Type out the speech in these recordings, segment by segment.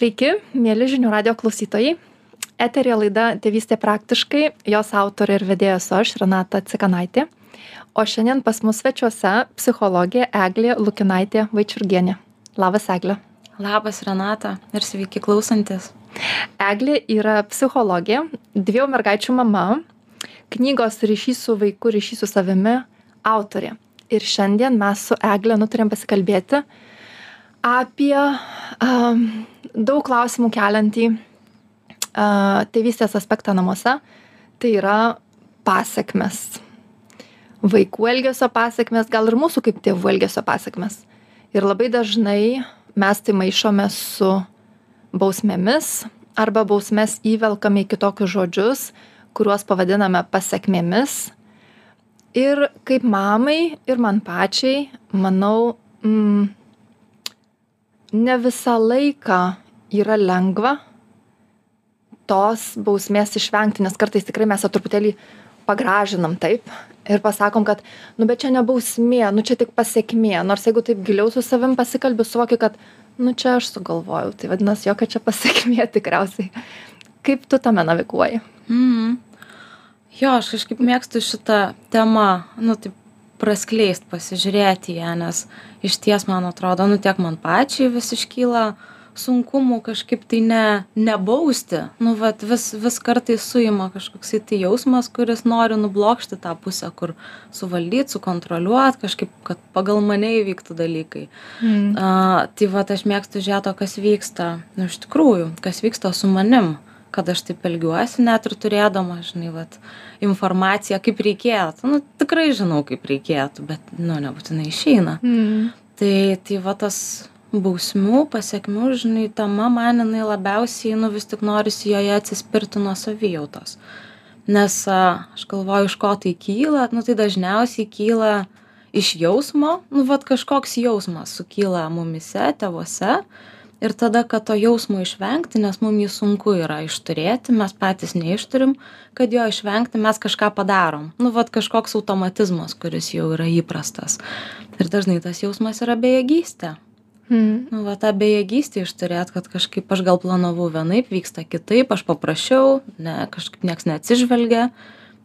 Sveiki, mėly žinių radio klausytojai. Eterija laida Tėvystė praktiškai, jos autorė ir vedėjas aš, Renata Cikanaitė. O šiandien pas mus svečiuose psichologė Eglė Lukinaitė Vaičiurgienė. Labas, Eglė. Labas, Renata ir sveiki klausantis. Eglė yra psichologė, dviejų mergaičių mama, knygos ryšys su vaiku, ryšys su savimi autorė. Ir šiandien mes su Eglė nutarėm pasikalbėti apie um, daug klausimų keliantį uh, tėvystės aspektą namuose. Tai yra pasiekmes. Vaikų elgesio pasiekmes, gal ir mūsų kaip tėvų elgesio pasiekmes. Ir labai dažnai mes tai maišome su bausmėmis arba bausmes įvelkame į kitokius žodžius, kuriuos pavadiname pasiekmėmis. Ir kaip mamai ir man pačiai, manau, mm, ne visą laiką yra lengva tos bausmės išvengti, nes kartais tikrai mes ją truputėlį pagražinam taip ir pasakom, kad, nu bet čia ne bausmė, nu čia tik pasiekmė, nors jeigu taip giliau su savim pasikalbi, suvoki, kad, nu čia aš sugalvojau, tai vadinasi, jokia čia pasiekmė tikriausiai. Kaip tu tame naviguoji? Mm. Jo, aš kažkaip mėgstu šitą temą, nu taip praskleist, pasižiūrėti ją, nes iš ties man atrodo, nu tiek man pačiai vis iškyla sunkumų kažkaip tai ne, nebausti. Nu, vat, vis, vis kartais suima kažkoks tai jausmas, kuris nori nublokšti tą pusę, kur suvaldyti, sukontroliuoti, kažkaip, kad pagal mane įvyktų dalykai. Mm. Uh, tai va, aš mėgstu žiūrėti, kas vyksta, nu, iš tikrųjų, kas vyksta su manim. Kad aš taip elgiuosi net ir turėdama, žinai, vat, informaciją, kaip reikėtų. Nu, tikrai žinau, kaip reikėtų, bet, nu, nebūtinai išeina. Mm. Tai, tai va tas bausmių, pasiekmių, žinai, tema man jinai labiausiai, nu, vis tik norisi joje atsispirti nuo savijautos. Nes a, aš galvoju, iš ko tai kyla, nu, tai dažniausiai kyla iš jausmo, nu, vad kažkoks jausmas sukyla mumise, tėvose ir tada kad to jausmo išvengti nes mum jį sunku yra išturėti mes patys neišturim kad jo išvengti mes kažką padarom. Nu vat kažkoks automatizmas kuris jau yra įprastas. Ir dažnai tas jausmas yra bejėgystė. Mm. nu va tą bejėgystę išturėt kad kažkaip aš gal planavau vienaip vyksta kitaip aš paprašiau ne kažkaip nieks neatsižvelgia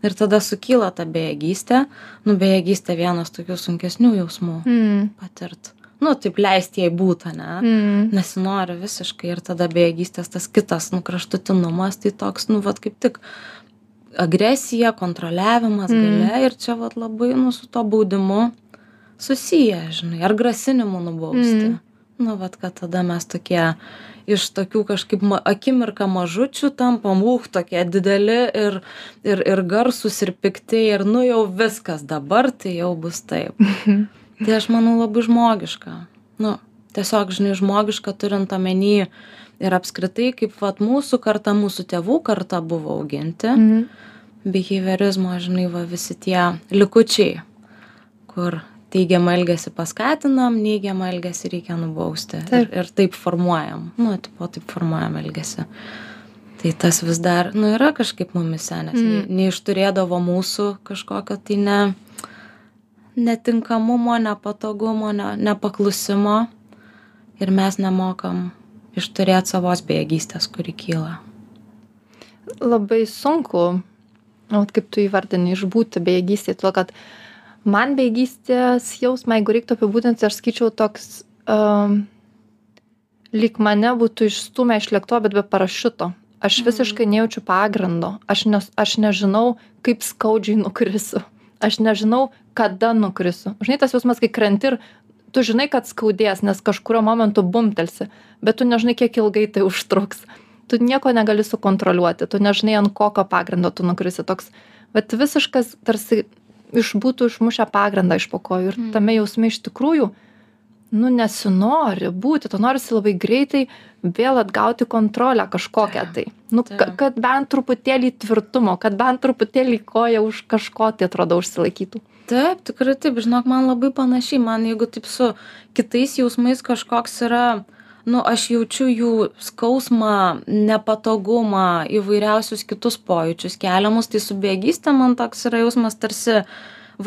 ir tada sukyla ta bejėgystė. Nu bejėgystė vienas tokių sunkesnių jausmų mm. patirt nu taip leist jai būt ane mm. nesinori visiškai ir tada bejėgystės tas kitas nu kraštutinumas tai toks nu vat kaip tik agresija kontroliavimas mm. galia ir čia vat labai nu su tuo baudimu susiję žinai ar grasinimu nubausti mm. nu vat kad tada mes tokie iš tokių kažkaip ma akimirką mažučių tampam uch tokie dideli ir ir ir garsūs ir pikti ir nu jau viskas dabar tai jau bus taip tai aš manau labai žmogiška. Nu tiesiog žinai žmogiška turint omeny ir apskritai kaip vat mūsų karta mūsų tėvų karta buvo auginti. Mhm. biheviorizmo žinai va visi tie likučiai kur teigiamą elgesį paskatinam neigiamą elgesį reikia nubausti ir, ir taip formuojam. Nu tipo taip formuojam elgesį. Tai tas vis dar nu yra kažkaip mumyse nes mm. neišturėdavo mūsų kažkokio tai ne netinkamumo nepatogumo ne nepaklusimo ir mes nemokam išturėt savos bejėgystės kuri kyla. Labai sunku vat kaip tu įvardini išbūti bejėgystėj todėl kad man bejėgystės jausmą jeigu reiktų apibūdinti aš sakyčiau toks um, lyg mane būtų išstūmę iš lėktuvo bet be parašiuto. Aš mhm. visiškai nejaučiu pagrindo. Aš nes aš nežinau kaip skaudžiai nukrisiu aš nežinau kada nukrisiu. Žinai tas jausmas kai krenti ir tu žinai kad skaudės nes kažkuriuo momentu bumbtelsi bet tu nežinai kiek ilgai tai užtruks. Tu nieko negali sukontroliuoti tu nežinai ant kokio pagrindo tu nukrisi. Toks vat visiškas tarsi iš būtų išmušę pagrindą iš po kojų ir tame jausme iš tikrųjų nu nesinori būti to norisi labai greitai vėl atgauti kontrolę kažkokią tai. Nu ka kad bent truputėlį tvirtumo kad bent truputėlį koja už kažko tai atrodo užsilaikytų taip tikrai taip. Žinok man labai panašiai. Man jeigu taip su kitais jausmais kažkoks yra nu aš jaučiu jų skausmą nepatogumą įvairiausius kitus pojūčius keliamus tai su bejėgyste man toks yra jausmas tarsi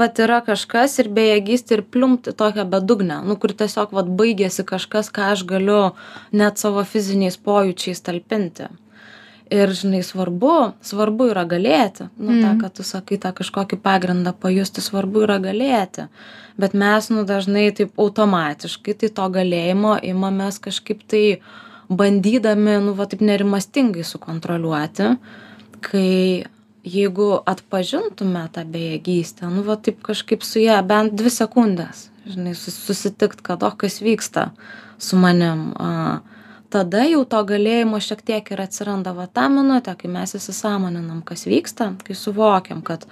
vat yra kažkas ir bejėgystė ir pliumpt į tokią bedugnę nu kur tiesiog vat baigiasi kažkas ką aš galiu net savo fiziniais pojūčiais talpinti ir žinai svarbu svarbu yra galėti. Nu tą ką tu sakai tą kažkokį pagrindą pajusti svarbu yra galėti. Bet mes nu dažnai taip automatiškai tai to galėjimo imamės kažkaip tai bandydami nu va taip nerimastingai sukontroliuoti kai jeigu atpažintume tą bejėgystę nu va taip kažkaip su ja bent dvi sekundes žinai susitikt kad o kas vyksta su manim a tada jau to galėjimo šiek tiek ir atsiranda va tą minutę kai mes įsisąmoninam kas vyksta kai suvokiam kad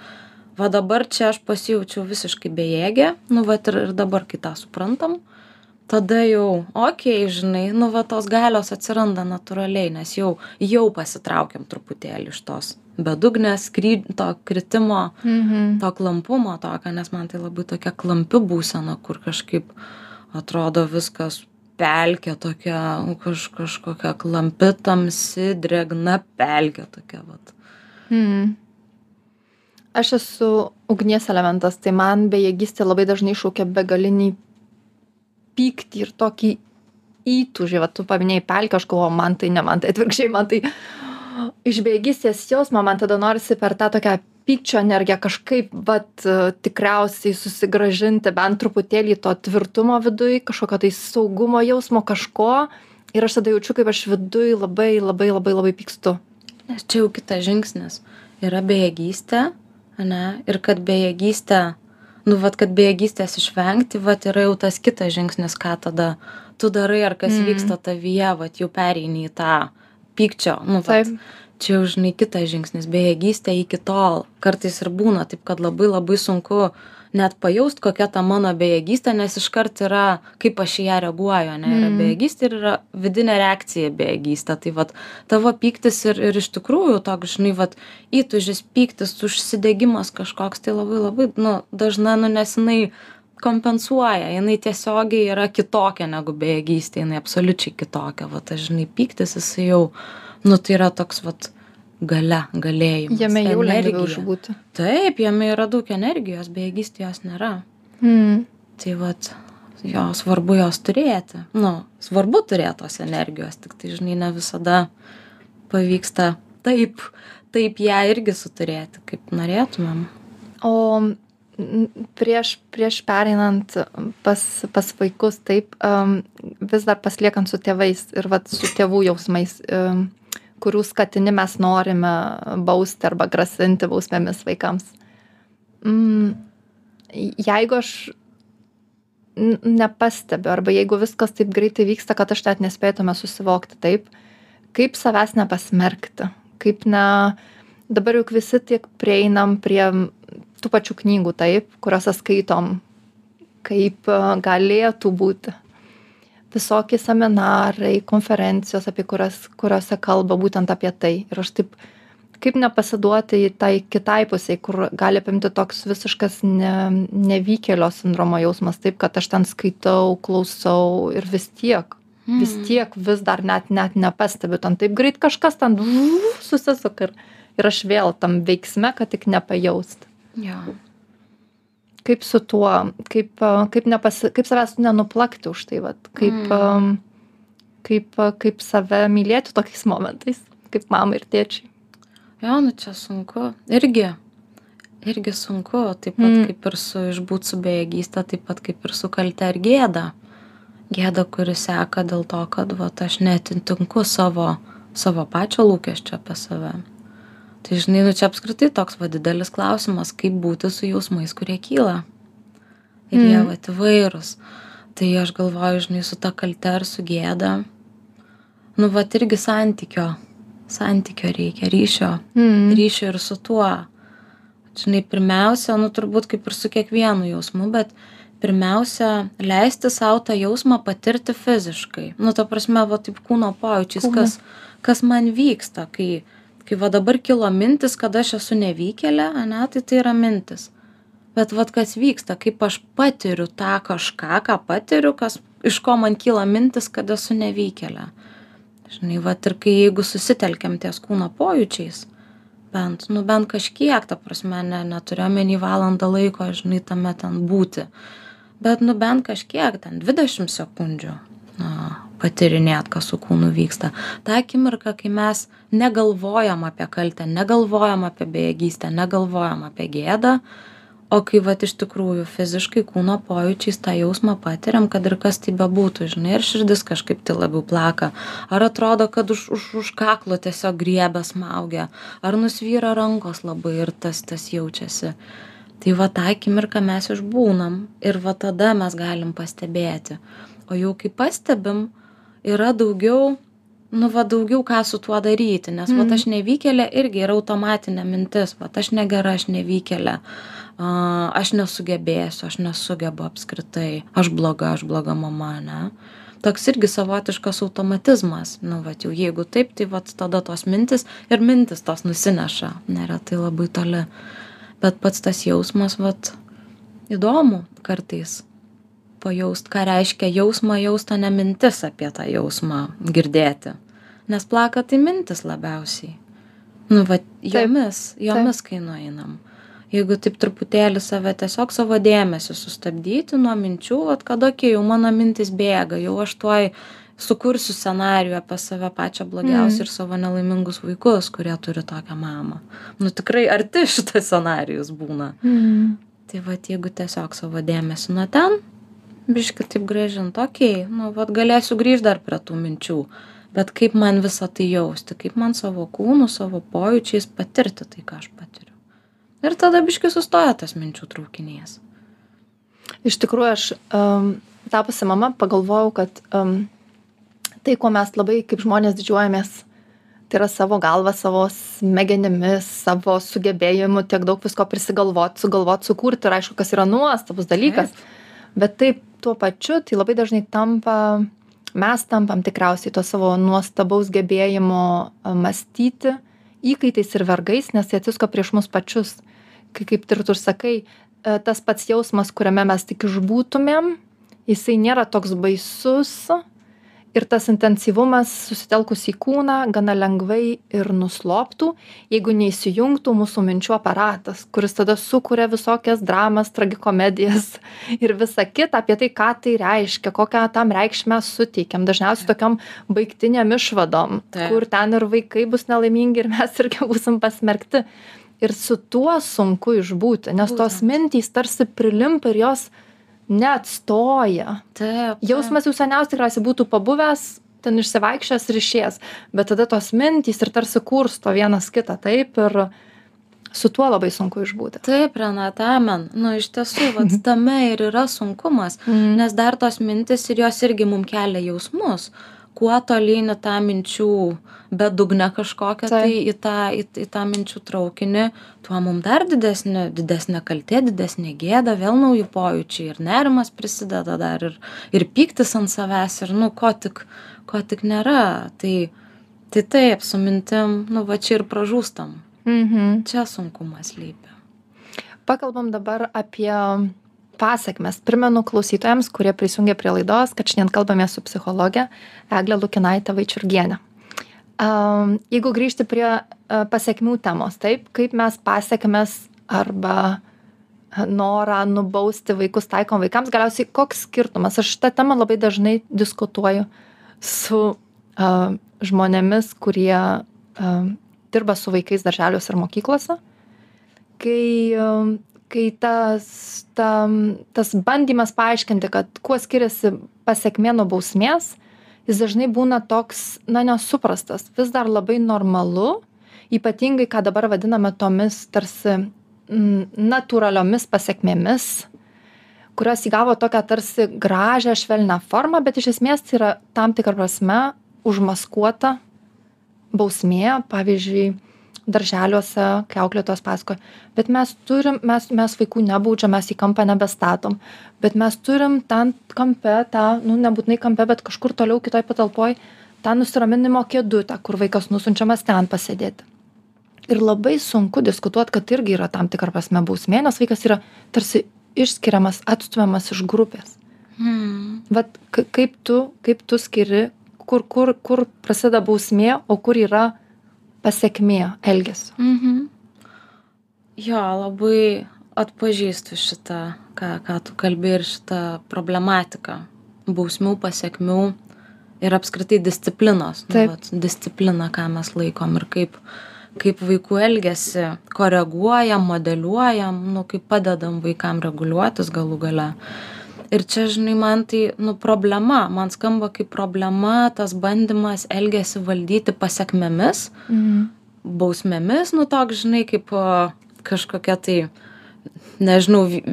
va dabar čia aš pasijaučiau visiškai bejėgė nu vat ir ir dabar kai tą suprantam tada jau okei žinai nu va tos galios atsiranda natūraliai nes jau jau pasitraukiam truputėlį iš tos bedugnės kry to kritimo to klampumo tokio nes man tai labai tokia klampi būsena kur kažkaip atrodo viskas pelkė tokia kaž kažkokia klampi tamsi drėgna pelkė tokia vat Mm. Aš esu ugnies elementas, tai man bejėgystė labai dažnai šaukia begalinį pyktį ir tokį įtūžį. Va, tu paminėjai pelkę, aš galvoju, man tai ne man, tai atvirkščiai man tai iš bejėgystės jausmo man tada norisi per tą tokią pykčio energiją kažkaip, vat, tikriausiai susigražinti bent truputėlį to tvirtumo viduj, kažkokio tai saugumo jausmo kažko. Ir aš tada jaučiu, kaip aš viduj labai, labai, labai, labai pykstu. Nes čia jau kitas žingsnis. Yra bejėgystė, ne? Ir kad bejėgystė, nu, vad, kad bejėgystės išvengti, vad, yra jau tas kitas žingsnis, ką tada tu darai, ar kas mm. vyksta tavyje, vad, jau pereini į tą pykčio, nu, vat, čia jau, žinai, kitas žingsnis, bejėgystė iki tol. Kartais ir būna taip, kad labai labai sunku net pajaust, kokia ta mano bejėgystė, nes iškart yra, kaip aš į ją reaguoju, ne, yra Mm. bejėgystė ir yra vidinė reakcija į bejėgystę. Tai vad, tavo pyktis ir, ir iš tikrųjų toks, žinai, vad, įtužis pyktis, užsidegimas kažkoks, tai labai labai, nu, dažnai, nu, nes jinai kompensuoja, jinai tiesiogiai yra kitokia negu bejėgystė, jinai absoliučiai kitokia. Va, tas, žinai, pyktis, jisai jau, nu, tai yra toks, vad, gale, galėjimas. Jame jau energija. išbūti. Taip, jame yra daug energijos, bejėgystė jos nėra. Mm. Tai vat, jo svarbu jos turėti. Nu, svarbu turėti tos energijos, tik tai, žinai, ne visada pavyksta taip, taip ją irgi suturėti, kaip norėtumėm. O prieš, prieš pereinant pas, pas vaikus, taip, um, vis dar pasliekant su tėvais ir vat, su tėvų jausmais, um, kurių skatini mes norime bausti arba grasinti bausmėmis vaikams. Mm, jeigu aš nepastebiu arba jeigu viskas taip greitai vyksta, kad aš net nespėtume susivokti taip, kaip savęs nepasmerkti, kaip ne, dabar juk visi tiek prieinam prie tų pačių knygų, taip, kuriuose skaitom, kaip e, galėtų būti. Visokie seminarai, konferencijos, apie kurias, kuriuose kalba būtent apie tai. Ir aš taip, kaip nepasiduoti tai kitai pusiai, kur gali apimti toks visiškas ne, nevykėlio sindromo jausmas, taip, kad aš ten skaitau, klausau ir vis tiek, mm. vis tiek vis dar net, net nepastebiu, ten taip greit kažkas ten susisuka ir, ir aš vėl tam veiksme, kad tik nepajaust. Jo. Kaip su tuo, kaip, kaip, nepasi, kaip savęs nenuplakti už tai, vat, kaip, mm. kaip, kaip save mylėti tokiais momentais, kaip mama ir tėčiai. Jo, nu čia sunku. Irgi. Irgi sunku, taip pat Mm. kaip ir su išbūt su bejėgystė, taip pat kaip ir su kalte ir gėda. Gėda, kuri seka dėl to, kad va, aš netintinku savo, savo pačio lūkesčio apie save. Tai žinai, nu čia apskritai toks va didelis klausimas, kaip būti su jausmais, kurie kyla. Ir jie Mm. va įvairūs. Tai aš galvoju, žinai, su ta kalte ar su gėda. Nu va irgi santykio. Santykio reikia, ryšio Mm. ryšio ir su tuo. Žinai, pirmiausia, nu turbūt kaip ir su kiekvienu jausmu, bet pirmiausia, leisti savo tą jausmą patirti fiziškai. Nu, ta prasme, va taip kūno pojūčiais, Kūne. kas, kas man vyksta, kai, kai va dabar kilo mintis, kad aš esu nevykėlė, ane, tai tai yra mintis. Bet vad kas vyksta, kaip aš patiriu tą kažką, ką patiriu, kas, iš ko man kyla mintis, kad esu nevykėlė. Žinai, va ir kai jeigu susitelkiam ties kūno pojūčiais, bent nu bent kažkiek ta prasme ne neturiu omeny valandą laiko žinai tame ten būti bet nu bent kažkiek ten dvidešim sekundžių na patyrinėt kas su kūnu vyksta. Tą akimirką kai mes negalvojam apie kaltę negalvojam apie bejėgystę negalvojam apie gėdą o kai vat iš tikrųjų fiziškai kūno pojūčiais tą jausmą patiriam kad ir kas tai bebūtų žinai ar širdis kažkaip tai labiau plaka. Ar atrodo kad už už už kaklo tiesiog griebia smaugia ar nusvyra rankos labai ir tas tas jaučiasi. Tai va tą akimirką mes išbūnam ir va tada mes galim pastebėti. O jau kai pastebim yra daugiau nu va daugiau ką su tuo daryti nes vat aš nevykėlė irgi yra automatinė mintis vat aš negera aš nevykėlė. A aš nesugebėsiu aš nesugebu apskritai aš bloga aš bloga mama ane toks irgi savotiškas automatizmas nu vat jau jeigu taip tai vat tada tos mintys ir mintys tos nusineša neretai labai toli. Bet pats tas jausmas vat įdomu kartais pajaust ką reiškia jausmą jaust o ne mintis apie tą jausmą girdėti. Nes plaka tai mintys labiausiai. Nu vat jomis jomis kai nueinam. Jeigu taip truputėlį save tiesiog savo dėmesį sustabdyti nuo minčių vat kad okei jau mano mintys bėga jau aš tuoj sukursiu scenarijų apie save pačią blogiausią ir savo nelaimingus vaikus kurie turi tokią mamą. Nu tikrai arti šitas scenarijus būna. Tai vat jeigu tiesiog savo dėmesį nuo ten biškį taip grąžint okei nu vat galėsiu grįžt dar prie tų minčių bet kaip man visa tai jausti kaip man savo kūnu savo pojūčiais patirti tai ką aš patiriu ir tada biškį sustoja tas minčių traukinys. Iš tikrųjų, aš um, tapusi mama pagalvojau, kad um, tai, kuo mes labai kaip žmonės didžiuojamės, tai yra savo galva, savo smegenimis, savo sugebėjimu tiek daug visko prisigalvoti, sugalvoti, sukurti ir aišku, kas yra nuostabus dalykas. Taip. Bet taip tuo pačiu, tai labai dažnai tampa, mes tampam tikriausiai to savo nuostabaus gebėjimo mąstyti įkaitais ir vergais, nes tai atsisko prieš mus pačius. Kai kaip ir tu sakai, e, tas pats jausmas, kuriame mes tik išbūtumėm, jisai nėra toks baisus ir tas intensyvumas susitelkus į kūną gana lengvai ir nusloptų, jeigu neįsijungtų mūsų minčių aparatas, kuris tada sukuria visokias dramas, tragikomedijas ir visa kita apie tai, ką tai reiškia, kokią tam reikšmę suteikiam. Dažniausiai tokiam baigtiniam išvadom, kur ten ir vaikai bus nelaimingi ir mes irgi busim pasmerkti. Ir su tuo sunku išbūti nes tos mintys tarsi prilimpa ir jos neatstoja. Taip jausmas jau seniausiai tikriausiai būtų pabuvęs ten išsivaikščiojęs ir išėjęs bet tada tos mintys ir tarsi kursto vienas kitą taip ir su tuo labai sunku išbūti. Taip renata amen. Nu iš tiesų vat tame ir yra sunkumas Mhm. nes dar tos mintys ir jos irgi mum kelia jausmus kuo tolyn į tą minčių bedugnę kažkokią tai į tą į į tą minčių traukinį tuo mum dar didesnė didesnė kaltė didesnė gėda vėl nauji pojūčiai ir nerimas prisideda dar ir ir pyktis ant savęs ir nu ko tik ko tik nėra. Tai tai taip su mintim nu va čia ir pražūstam. Mhm. Čia sunkumas slypi. Pakalbam dabar apie pasekmes. Primenu klausytojams kurie prisijungė prie laidos kad šiandien kalbamės su psichologe egle lukinaite vaičiurgiene am jeigu grįžti prie a, pasekmių temos taip kaip mes pasekmes arba norą nubausti vaikus taikom vaikams galiausiai koks skirtumas? Aš šitą temą labai dažnai diskutuoju su a, žmonėmis kurie a, dirba su vaikais darželiuose ir mokyklose. Kai am, kai tas tam tas bandymas paaiškinti kad kuo skiriasi pasekmė nuo bausmės jis dažnai būna toks na nesuprastas. Vis dar labai normalu ypatingai ką dabar vadiname tomis tarsi n natūraliomis pasekmėmis kurios įgavo tokią tarsi gražią švelnią formą bet iš esmės tai yra tam tikra prasme užmaskuota bausmė. Pavyzdžiui darželiuose kai auklėtojos pasakoja. Bet mes turim mes mes vaikų nebaudžiam mes į kampą nebestatom. Bet mes turim ten kampe tą nu nebūtinai kampe bet kažkur toliau kitoj patalpoj tą nusiraminimo kėdutę kur vaikas nusiunčiamas ten pasėdėti. Ir labai sunku diskutuot kad irgi yra tam tikra prasme bausmė nes vaikas yra tarsi išskiriamas atstumiamas iš grupės. Hmm. vat kaip tu kaip tu skiri kur kur kur prasideda bausmė o kur yra pasiekmė elgesio. Mhm. Jo, labai atpažįstu šitą, ką, ką tu kalbi ir šitą problematiką. Bausmių, pasiekmių ir apskritai disciplinos. Nu, Taip. vat, disciplina, ką mes laikom ir kaip, kaip vaikų elgesi koreguojam, modeliuojam, nu, kaip padedam vaikam reguliuotis galų gale. Ir čia, žinai, man tai, nu, problema, man skamba kaip problema tas bandymas elgesi valdyti pasiekmėmis, Mhm. bausmėmis, nu, toks, žinai, kaip kažkokia tai, nežinau, vi-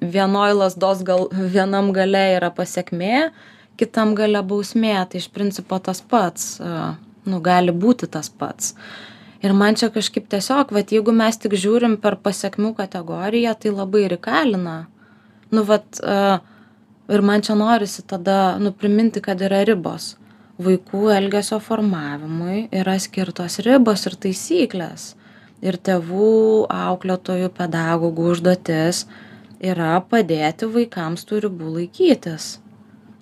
vienoj lasdos gal, vienam gale yra pasiekmė, kitam gale bausmė, tai iš principo tas pats, nu, gali būti tas pats. Ir man čia kažkaip tiesiog, va, jeigu mes tik žiūrim per pasiekmių kategoriją, tai labai ir įkalina. Nu, vat, a, ir man čia norisi tada, nu, priminti, kad yra ribos. Vaikų elgesio formavimui yra skirtos ribos ir taisyklės. Ir tėvų, auklėtojų, pedagogų užduotis yra padėti vaikams tų ribų laikytis.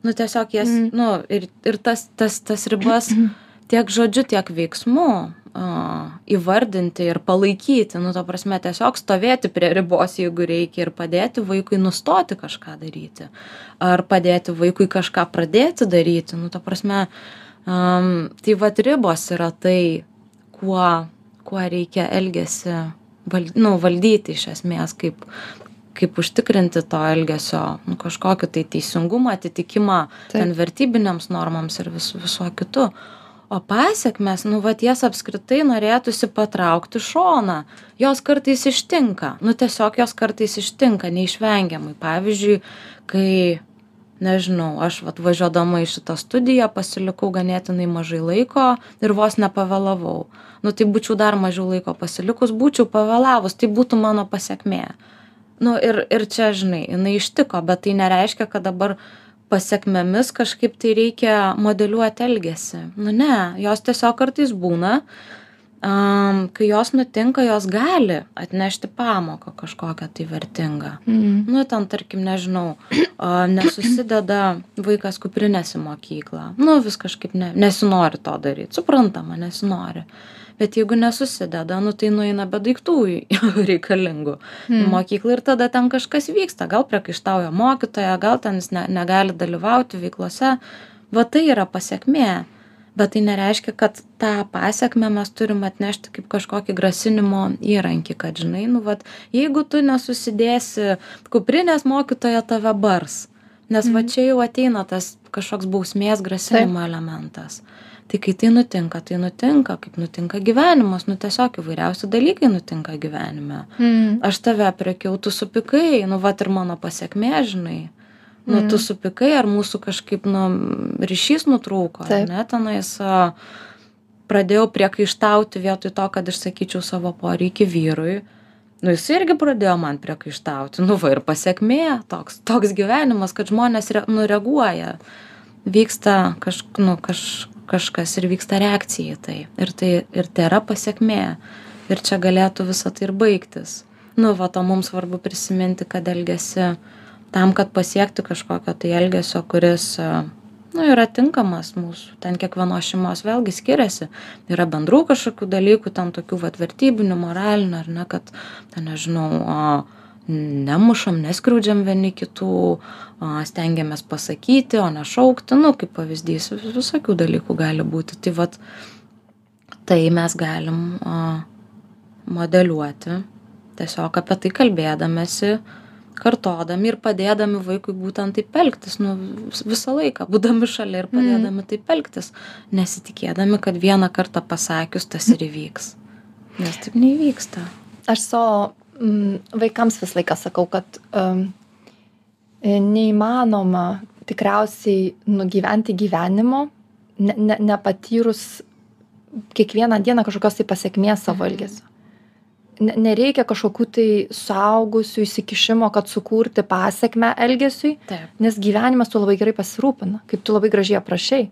Nu, tiesiog jas, Mm. nu, ir, ir tas, tas, tas ribas tiek žodžiu, tiek veiksmu įvardinti ir palaikyti, nu, ta prasme, tiesiog stovėti prie ribos, jeigu reikia, ir padėti vaikui nustoti kažką daryti. Ar padėti vaikui kažką pradėti daryti, nu, ta prasme, um, tai vad ribos yra tai, kuo, kuo reikia elgesi, val, nu, valdyti iš esmės, kaip, kaip užtikrinti to elgesio nu, kažkokį tai teisingumą, atitikimą Taip. ten vertybiniams normams ir vis, viso kitu. O pasiekmes, nu, va ties apskritai norėtųsi patraukti šoną. Jos kartais ištinka. Nu, tiesiog jos kartais ištinka, neišvengiamai. Pavyzdžiui, kai, nežinau, aš vat, važiuodama į šitą studiją pasilikau ganėtinai mažai laiko ir vos nepavėlavau. Nu, tai būčiau dar mažiau laiko pasilikus, būčiau pavėlavus, tai būtų mano pasiekmė. Nu, ir, ir čia, žinai, jinai ištiko, bet tai nereiškia, kad dabar pasiekmėmis kažkaip tai reikia modeliuoti elgesį. Nu ne, jos tiesiog kartais būna, um, kai jos nutinka, jos gali atnešti pamoką kažkokią tai vertingą. Mhm. Nu, ten, tarkim, nežinau, a, nesusideda vaikas kuprinės į mokyklą. Nu, vis kažkaip ne, nesinori to daryti. Suprantama, nesinori. Bet jeigu nesusideda, nu tai nueina be daiktų reikalingų į mokyklą ir tada ten kažkas vyksta. Gal priekaištauja mokytoja, gal ten jis ne, negali dalyvauti veiklose. Va tai yra pasiekmė. Bet tai nereiškia, kad tą pasiekmę mes turim atnešti kaip kažkokį grasinimo įrankį, kad žinai, nu, vat, jeigu tu nesusidėsi kuprinės mokytoja tave bars, nes va čia jau ateina tas kažkoks bausmės grasinimo elementas. Tai kai tai nutinka, tai nutinka, kaip nutinka gyvenimas, nu tiesiog įvairiausi dalykai nutinka gyvenime. Mhm. Aš tave prekiau, tu supikai, nu va ir mano pasiekmė, žinai. Nu, tu supikai, ar mūsų kažkaip, nu, ryšys nutrūko, ar ne, tenais pradėjau priekaištauti vietoj to, kad išsakyčiau savo poreikį vyrui. Nu, jis irgi pradėjo man priekaištauti. Nu, va ir pasiekmė, toks, toks gyvenimas, kad žmonės re, nureaguoja. Vyksta kaž, nu, kaž, kažkas ir vyksta reakcija į tai. Ir tai, ir tai yra pasiekmė. Ir čia galėtų visą tai ir baigtis. Nu, va, to mums svarbu prisiminti, kad elgesi tam, kad pasiekti kažkokio tai elgesio, kuris, e, nu, yra tinkamas mūsų. Ten kiekvienos šeimos vėlgi skiriasi. Yra bendrų kažkokių dalykų, ten tokių vat vertybinių, moralinių, ar ne, kad, ten nežinau, o, nemušam, neskriaudžiam vieni kitų, o, stengiamės pasakyti, o ne šaukti, nu, kaip pavyzdys, vis- visokių dalykų gali būti. Tai vat, tai mes galim o, modeliuoti, tiesiog apie tai kalbėdamėsi, kartodami ir padėdami vaikui būtent taip elgtis, nu, vis- visą laiką, būdami šalia ir padėdami taip elgtis, nesitikėdami, kad vieną kartą pasakius tas ir įvyks. Nes taip neįvyksta. Aš savo mm, vaikams visą laiką sakau, kad um, neįmanoma tikriausiai nugyventi gyvenimo, ne, ne, nepatyrus kiekvieną dieną kažkokios tai pasiekmės savo elgesio. Ne, nereikia kažkokių tai suaugusių įsikišimo, kad sukurti pasiekmę elgesiui, nes gyvenimas tu labai gerai pasirūpina, kaip tu labai gražiai aprašai.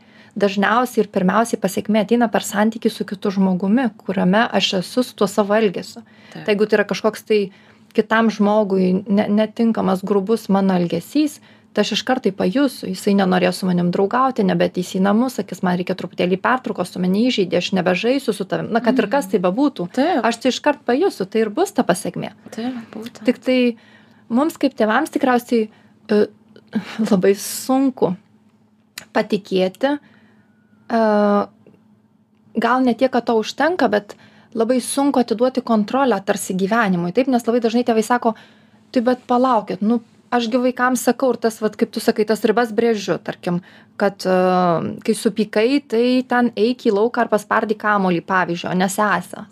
Dažniausiai ir pirmiausiai pasiekmė ateina per santykių su kitu žmogumi, kuriame aš esu su tuo savo elgesiu. Tai jeigu tai yra kažkoks tai kitam žmogui ne, netinkamas, grubus mano elgesys, tai aš iškart tai pajusiu jisai nenorėjo su manim draugauti nebeateis į namus sakys man reikia truputėlį pertraukos tu mane įžeidei aš nebežaisiu su tavim na kad ir kas tai bebūtų Taip. aš tai iškart pajusiu tai ir bus ta pasekmė Taip, būtent. tik tai mums kaip tėvams tikriausiai e, labai sunku patikėti e, gal ne tiek kad to užtenka bet labai sunku atiduoti kontrolę tarsi gyvenimui taip nes labai dažnai tėvai sako tai bet palaukit nu aš gi vaikams sakau ir tas vat kaip tu sakai tas ribas brėžiu tarkim kad e, kai supykai tai ten eik į lauką ar paspardyk kamuolį pavyzdžiui o ne sesę.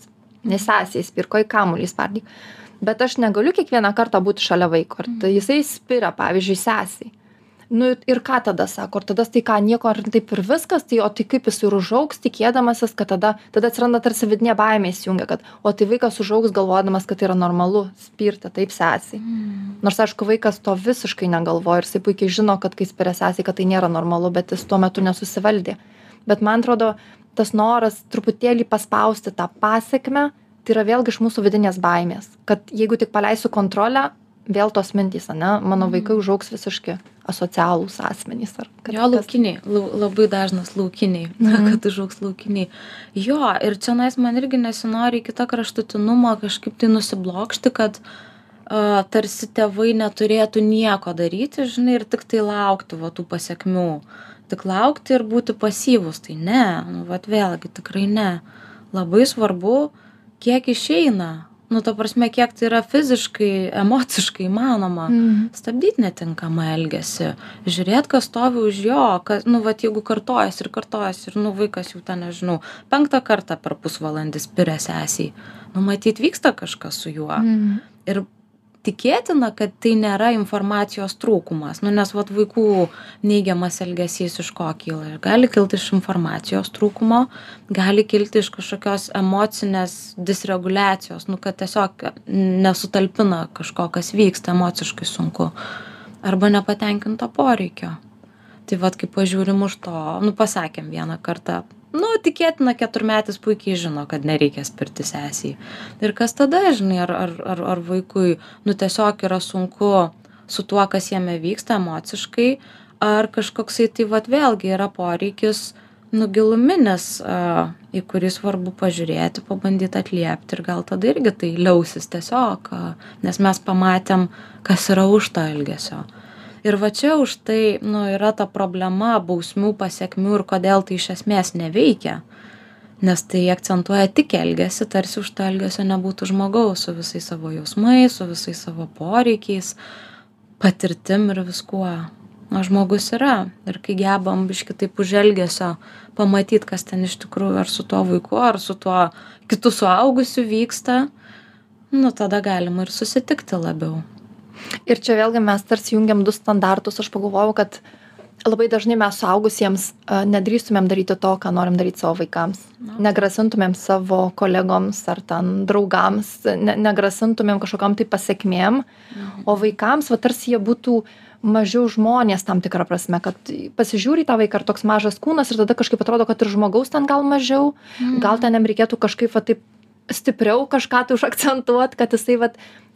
Ne sesei spirk o į kamuolį spardyk. Bet aš negaliu kiekvieną kartą būti šalia vaiko. Ir tai jisai spiria pavyzdžiui sesei nu ir ką tada sako? Ir tada tai ką nieko ar taip ir viskas? Tai o tai kaip jis ir užaugs tikėdamasis kad tada tada atsiranda tarsi vidinė baimė įsijungia kad o tai vaikas užaugs galvodamas kad tai yra normalu spirti taip sesei. Nors aišku vaikas to visiškai negalvoja ir jisai puikiai žino kad kai spiria sesei kad tai nėra normalu bet jis tuo metu nesusivaldė. Bet man atrodo tas noras truputėlį paspausti tą pasekmę tai yra vėlgi iš mūsų vidinės baimės. Kad jeigu tik paleisiu kontrolę vėl tos mintys ane mano vaikai užaugs visiški asocialūs asmenys ar Jo kažkas. laukiniai, lau- labai dažnas laukiniai, kad užaugs laukiniai. Jo, ir čia nais man irgi nesinori į kitą kraštutinumą kažkaip tai nusiblokšti, kad uh, tarsi tėvai neturėtų nieko daryti, žinai, ir tik tai laukti va tų pasiekmių. Tik laukti ir būti pasyvus, tai ne, nu, vat vėlgi tikrai ne. Labai svarbu, kiek išeina. Nu, ta prasme, kiek tai yra fiziškai, emociškai įmanoma Mhm. stabdyt netinkamą elgesį žiūrėt kas stovi už jo kas nu vat jeigu kartojasi ir kartojasi ir nu vaikas jau ten nežinau penktą kartą per pusvalandį spiria sesei nu matyt vyksta kažkas su juo Mhm. ir tikėtina kad tai nėra informacijos trūkumas. Nu nes vat vaikų neigiamas elgesys iš ko kyla? Gali kilt iš informacijos trūkumo gali kilti iš kažkokios emocinės disreguliacijos nu kad tiesiog nesutalpina kažko kas vyksta emociškai sunku. Arba nepatenkinto poreikio. Tai vat kai pažiūrim už to nu pasakėm vieną kartą nu tikėtina keturmetis puikiai žino kad nereikia spirti sesei ir kas tada žinai ar ar ar ar vaikui nu tiesiog yra sunku su tuo kas jame vyksta emociškai ar kažkoksai tai vat vėlgi yra poreikis nu giluminis a į kurį svarbu pažiūrėti pabandyt atliept ir gal tada irgi tai liausis tiesiog nes mes pamatėm kas yra už to elgesio ir va čia už tai nu yra ta problema bausmių pasekmių ir kodėl tai iš esmės neveikia. Nes tai akcentuoja tik elgesį tarsi už to elgesio nebūtų žmogaus su visais savo jausmais su visais savo poreikiais patirtim ir viskuo. O žmogus yra. Ir kai gebam biškį taip už elgesio pamatyt kas ten iš tikrųjų ar su tuo vaiku ar su tuo kitu suaugusiu vyksta nu tada galima ir susitikti labiau Ir čia vėlgi mes tarsi jungiam du standartus. Aš pagalvojau, kad labai dažnai mes suaugusiems nedrįstumėm daryti to, ką norim daryti savo vaikams. Negrasintumėm savo kolegoms ar ten draugams, ne, negrasintumėm kažkokiam tai pasiekmėm. O vaikams, va tarsi jie būtų mažiau žmonės tam tikrą prasme, kad pasižiūri tą vaiką ar toks mažas kūnas ir tada kažkaip atrodo, kad ir žmogaus ten gal mažiau, gal ten jam reikėtų kažkaip va taip stipriau kažką tai užakcentuot, kad jisai va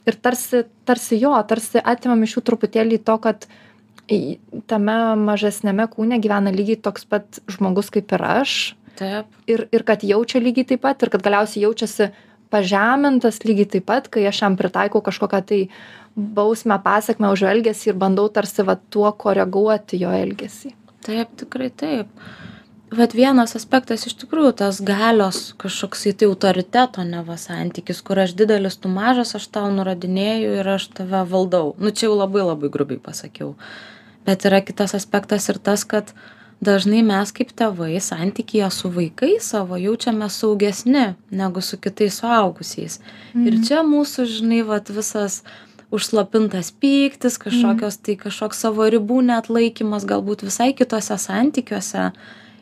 ir tarsi, tarsi jo, tarsi atimam iš jų truputėlį to, kad į- tame mažesnėme kūne gyvena lygiai toks pat žmogus kaip ir aš taip ir, ir kad jaučia lygiai taip pat ir kad galiausiai jaučiasi pažemintas lygiai taip pat, kai aš jam pritaikau kažkokią tai bausmę, pasiekmę už elgesį ir bandau tarsi va tuo koreguoti jo elgesį. Taip, tikrai taip. Vat vienas aspektas iš tikrųjų tas galios kažkoksai tai autoriteto neva santykis, kur aš didelis, tu mažas, aš tau nurodinėju ir aš tave valdau. Nu čia jau labai labai grubiai pasakiau. Bet yra kitas aspektas ir tas, kad dažnai mes kaip tėvai santykėje su vaikais savo jaučiame saugesni negu su kitais suaugusiais. Mhm. Ir čia mūsų, žinai, vat visas užslopintas pyktis, kažkokios tai kažkoks savo ribų netlaikymas, galbūt visai kitose santykiuose,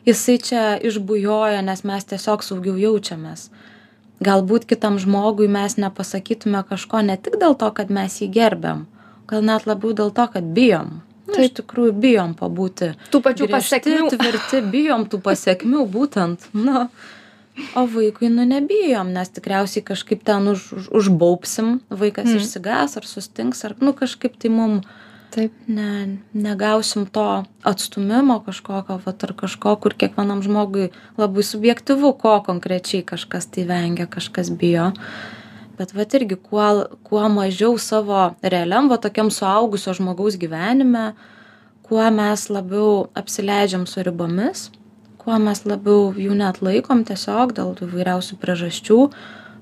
jisai čia išbujoja, nes mes tiesiog saugiau jaučiamės. Galbūt kitam žmogui mes nepasakytume kažko ne tik dėl to, kad mes jį gerbiam, gal net labiau dėl to, kad bijom. Nu, iš tikrųjų bijom pabūti. Tų pačių griežti, pasekmių. Tvirti, bijom tų pasiekmių būtent. Nu, o vaikui nu nebijom nes tikriausiai kažkaip ten už už užbaubsim vaikas Mm. išsigąs ar sustings ar nu kažkaip tai mum Taip. Ne, negausim to atstumimo kažkokio, vat, ar kažko, kur kiekvienam žmogui labai subjektivu, ko konkrečiai kažkas tai vengia, kažkas bijo. Bet vat irgi, kuo, kuo mažiau savo realiam, va tokiam suaugusio žmogaus gyvenime, kuo mes labiau apsileidžiam su ribomis, kuo mes labiau jų net laikom tiesiog dėl įvairiausių priežasčių,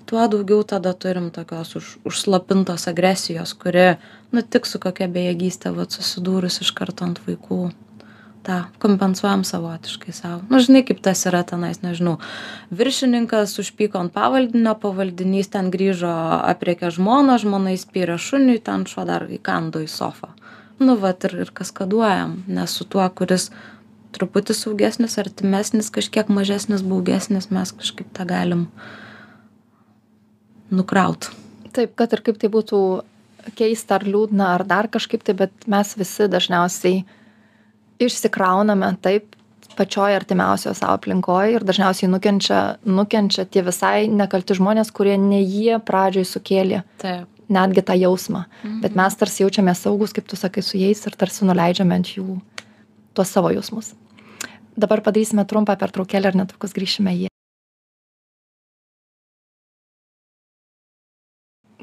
tuo daugiau tada turim tokios už, užslapintos agresijos, kuri, nu tik su kokia bejėgystė, va susidūrus iš karto ant vaikų, tą kompensuojam savotiškai savo. Nu, žinai, kaip tas yra tenais, nežinau. Viršininkas užpyko ant pavaldinio, pavaldinys ten grįžo, apriekė žmoną, žmona įspyrė šuniui, ten šuo dar įkando į sofą. Nu, va, ir, ir kaskaduojam, nes su tuo, kuris truputį saugesnis, artimesnis, kažkiek mažesnis, baugesnis, mes kažkaip tą galim nukraut. Taip, kad ir kaip tai būtų keista ar liūdna ar dar kažkaip tai, bet mes visi dažniausiai išsikrauname taip pačioj artimiausioje savo aplinkoje ir dažniausiai nukenčia, nukenčia tie visai nekalti žmonės, kurie ne jie pradžioj sukėlė Taip. netgi tą jausmą. Mhm. Bet mes tarsi jaučiame saugus, kaip tu sakai, su jais ir tarsi nuleidžiame ant jų tuos savo jausmus. Dabar padarysime trumpą pertraukėlę ir netrukus grįšime į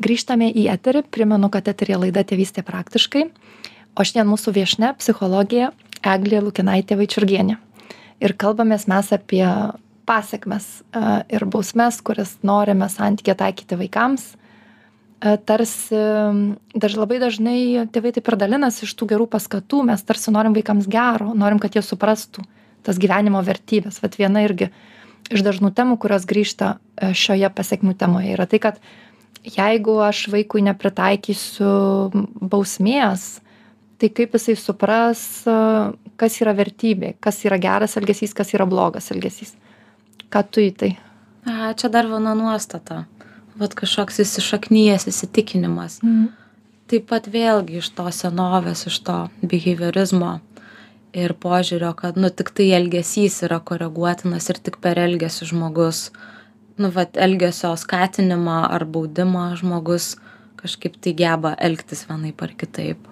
grįžtame į eterį. Primenu kad eteryje laida tėvystė praktiškai. O šiandien mūsų viešnia psichologė eglė lukinaitė vaičiurgienė. Ir kalbamės mes apie pasekmes e, ir bausmes kurias norime santykyje taikyti vaikams. E, tarsi daž labai dažnai tėvai taip ir dalinasi iš tų gerų paskatų. Mes tarsi norim vaikams gero norim kad jie suprastų tas gyvenimo vertybes vat viena irgi iš dažnų temų kurios grįžta e, šioje pasekmių temoje yra tai kad jeigu aš vaikui nepritaikysiu bausmės, tai kaip jisai supras, kas yra vertybė, kas yra geras elgesys, kas yra blogas elgesys. Ką tu į tai? A, čia dar viena nuostata. Vat kažkoks įsišaknyjas įsitikinimas. Mm. Taip pat vėlgi iš to senovės, iš to behaviorizmo ir požiūrio, kad nu tik tai elgesys yra koreguotinas ir tik per elgesį žmogus uh, nu vat elgesio skatinimą ar baudimą žmogus kažkaip tai geba elgtis vienaip ar kitaip.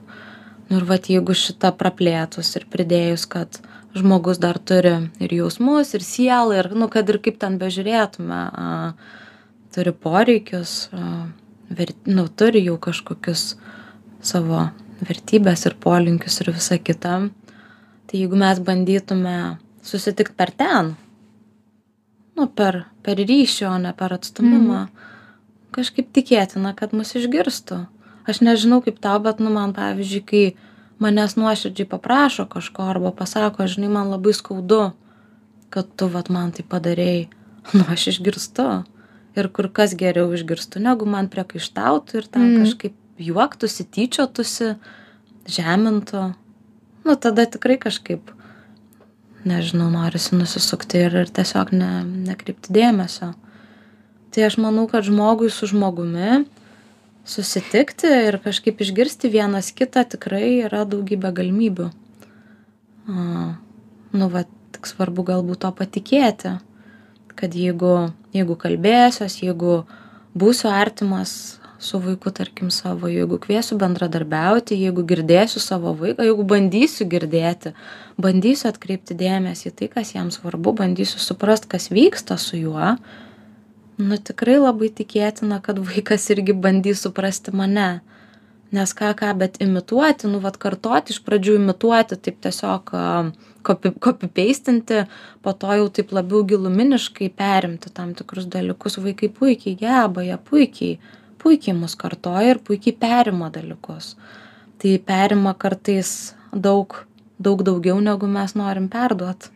Nu ir vat jeigu šitą praplėtus ir pridėjus, kad žmogus dar turi ir jausmus, ir sielą, ir, nu, kad ir kaip ten bežiūrėtume, a, turi poreikius, a, ver, nu, turi jau kažkokius savo vertybės ir polinkius ir visa kita. Tai jeigu mes bandytume susitikti per ten, nu per per ryšį o ne per atstūmimą kažkaip tikėtina kad mus išgirstų. Aš nežinau kaip tau bet nu man pavyzdžiui kai manęs nuoširdžiai paprašo kažko arba pasako žinai man labai skaudu kad tu vat man tai padarei nu aš išgirstu. Ir kur kas geriau išgirstu negu man priekaištautų ir ten Mhm. kažkaip juoktųsi tyčiotųsi žemintų. Nu tada tikrai kažkaip nežinau norisi nusisukti ir ir tiesiog ne nekreipti dėmesio. Tai aš manau kad žmogui su žmogumi susitikti ir kažkaip išgirsti vienas kitą tikrai yra daugybė galimybių. Nu va tik svarbu galbūt tuo patikėti kad jeigu jeigu kalbėsiuos jeigu būsiu artimas su vaiku tarkim savo jeigu kviesiu bendradarbiauti jeigu girdėsiu savo vaiką jeigu bandysiu girdėti bandysiu atkreipti dėmesį į tai kas jam svarbu bandysiu suprast kas vyksta su juo nu tikrai labai tikėtina kad vaikas irgi bandys suprasti mane. Nes ką ką bet imituoti nu vat kartoti iš pradžių imituoti taip tiesiog kopi kopipeistinti po to jau taip labiau giluminiškai perimti tam tikrus dalykus. Vaikai puikiai geba jie puikiai puikiai mus kartoja ir puikiai perima dalykus. Tai perima kartais daug, daug daugiau, negu mes norim perduot.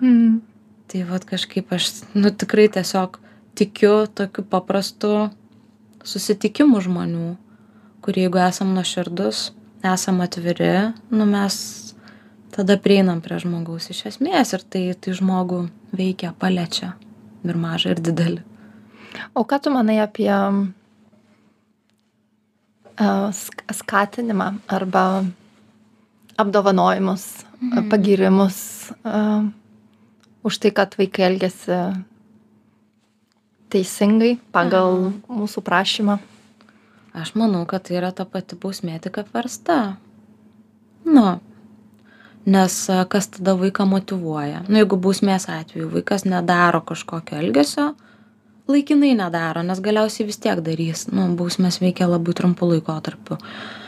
Mm. Tai vad kažkaip aš, nu tikrai tiesiog tikiu tokiu paprastu susitikimu žmonių, kurie jeigu esam nuoširdus, esam atviri, nu mes tada prieinam prie žmogaus iš esmės ir tai, tai žmogų veikia, paliečia ir mažą, ir didelį. O ką tu manai apie skatinimą arba apdovanojimus, mhm. pagirimus uh, už tai, kad vaikai elgesi teisingai pagal mhm. mūsų prašymą. Aš manau, kad tai yra ta pati bausmė tik apversta. nu nes kas tada vaiką motyvuoja nu jeigu bausmės atveju vaikas nedaro kažkokio elgesio laikinai nedaro nes galiausiai vis tiek darys. Nu bausmės veikia labai trumpu laikotarpiu.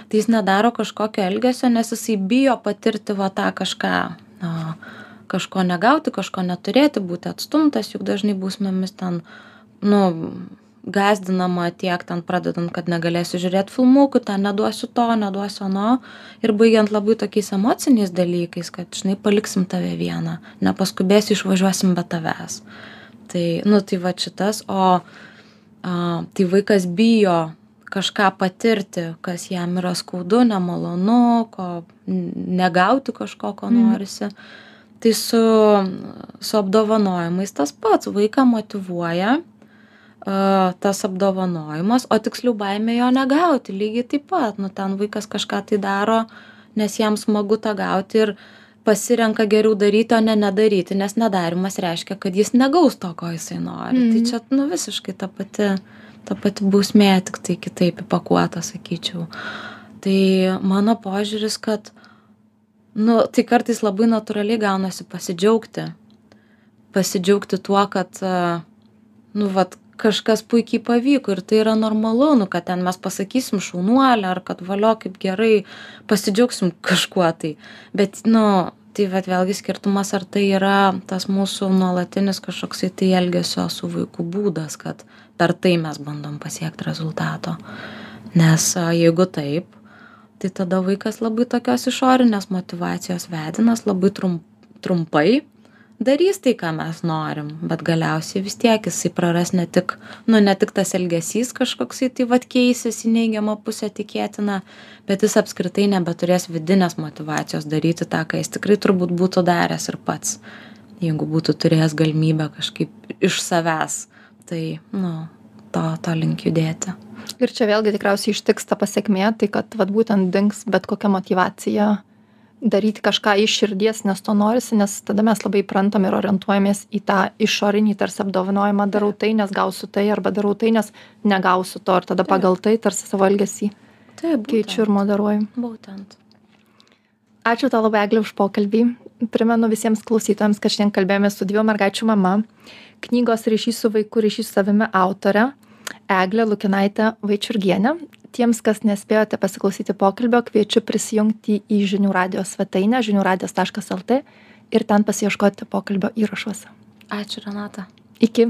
Tai jis nedaro kažkokio elgesio nes jisai bijo patirti va tą kažką na kažko negauti kažko neturėti būti atstumtas juk dažnai bausmėmis ten nu gąsdinama tiek ten pradedant kad negalėsiu žiūrėt filmukų ten neduosiu to neduosiu ano. Ir baigiant labai tokiais emociniais dalykais kad žinai paliksim tave vieną nepaskubėsi išvažiuosim be tavęs tai nu tai vat šitas o a tai vaikas bijo kažką patirti kas jam yra skaudu nemalonu ko negauti kažko ko Mhm. norisi. Tai su su apdovanojimais tas pats. Vaiką motyvuoja a tas apdovanojimas o tiksliau baimė jo negauti. Lygiai taip pat nu ten vaikas kažką tai daro nes jam smagu tą gauti ir pasirenka geriau daryti o ne nedaryti nes nedarymas reiškia kad jis negaus to ko jisai nori. Tai Mhm. čia nu visiškai ta pati ta pati bausmė tiktai kitaip įpakuota sakyčiau. Tai mano požiūris kad nu tai kartais labai natūraliai gaunasi pasidžiaugti. Pasidžiaugti tuo kad nu vat kažkas puikiai pavyko ir tai yra normalu nu kad ten mes pasakysim šaunuolė ar kad valio kaip gerai pasidžiaugsim kažkuo tai. Bet nu tai vat vėlgi skirtumas ar tai yra tas mūsų nuolatinis kažkoksai tai elgesio su vaiku būdas kad per tai mes bandom pasiekt rezultato. Nes jeigu taip tai tada vaikas labai tokios išorinės motyvacijos vedinas labai trum trumpai darys tai ką mes norim bet galiausiai vis tiek jisai praras ne tik nu ne tik tas elgesys kažkoksai tai vat keisis į neigiamą pusę tikėtina bet jis apskritai nebeturės vidinės motyvacijos daryti tą ką jis tikrai turbūt būtų daręs ir pats. Jeigu būtų turėjęs galimybę kažkaip iš savęs tai nu to to link judėti. Ir čia vėlgi tikriausiai ištiks ta pasiekmė, tai kad vat, būtent dings bet kokia motivacija daryti kažką iš širdies, nes to norisi, nes tada mes labai prantam ir orientuojamės į tą išorinį tarsi apdovanojimą, darau tai, nes gausiu tai, arba darau tai, nes negausiu to, ir tada pagal tai tarsi savo elgesį taip keičiu ir moderuoju. būtent. Ačiū tau labai, Eglė, už pokalbį. Primenu visiems klausytojams, kad šiandien kalbėjome su dviejų mergaičių mama, knygos ryšys su vaiku, ryšys su savimi autorė, Eglė Lukinaitė Vaičiurgienė. Tiems, kas nespėjote pasiklausyti pokalbio, kviečiu prisijungti į žinių radijos svetainę žiniųradijos.lt ir ten pasieškoti pokalbio įrašuose. ačiū renata Iki.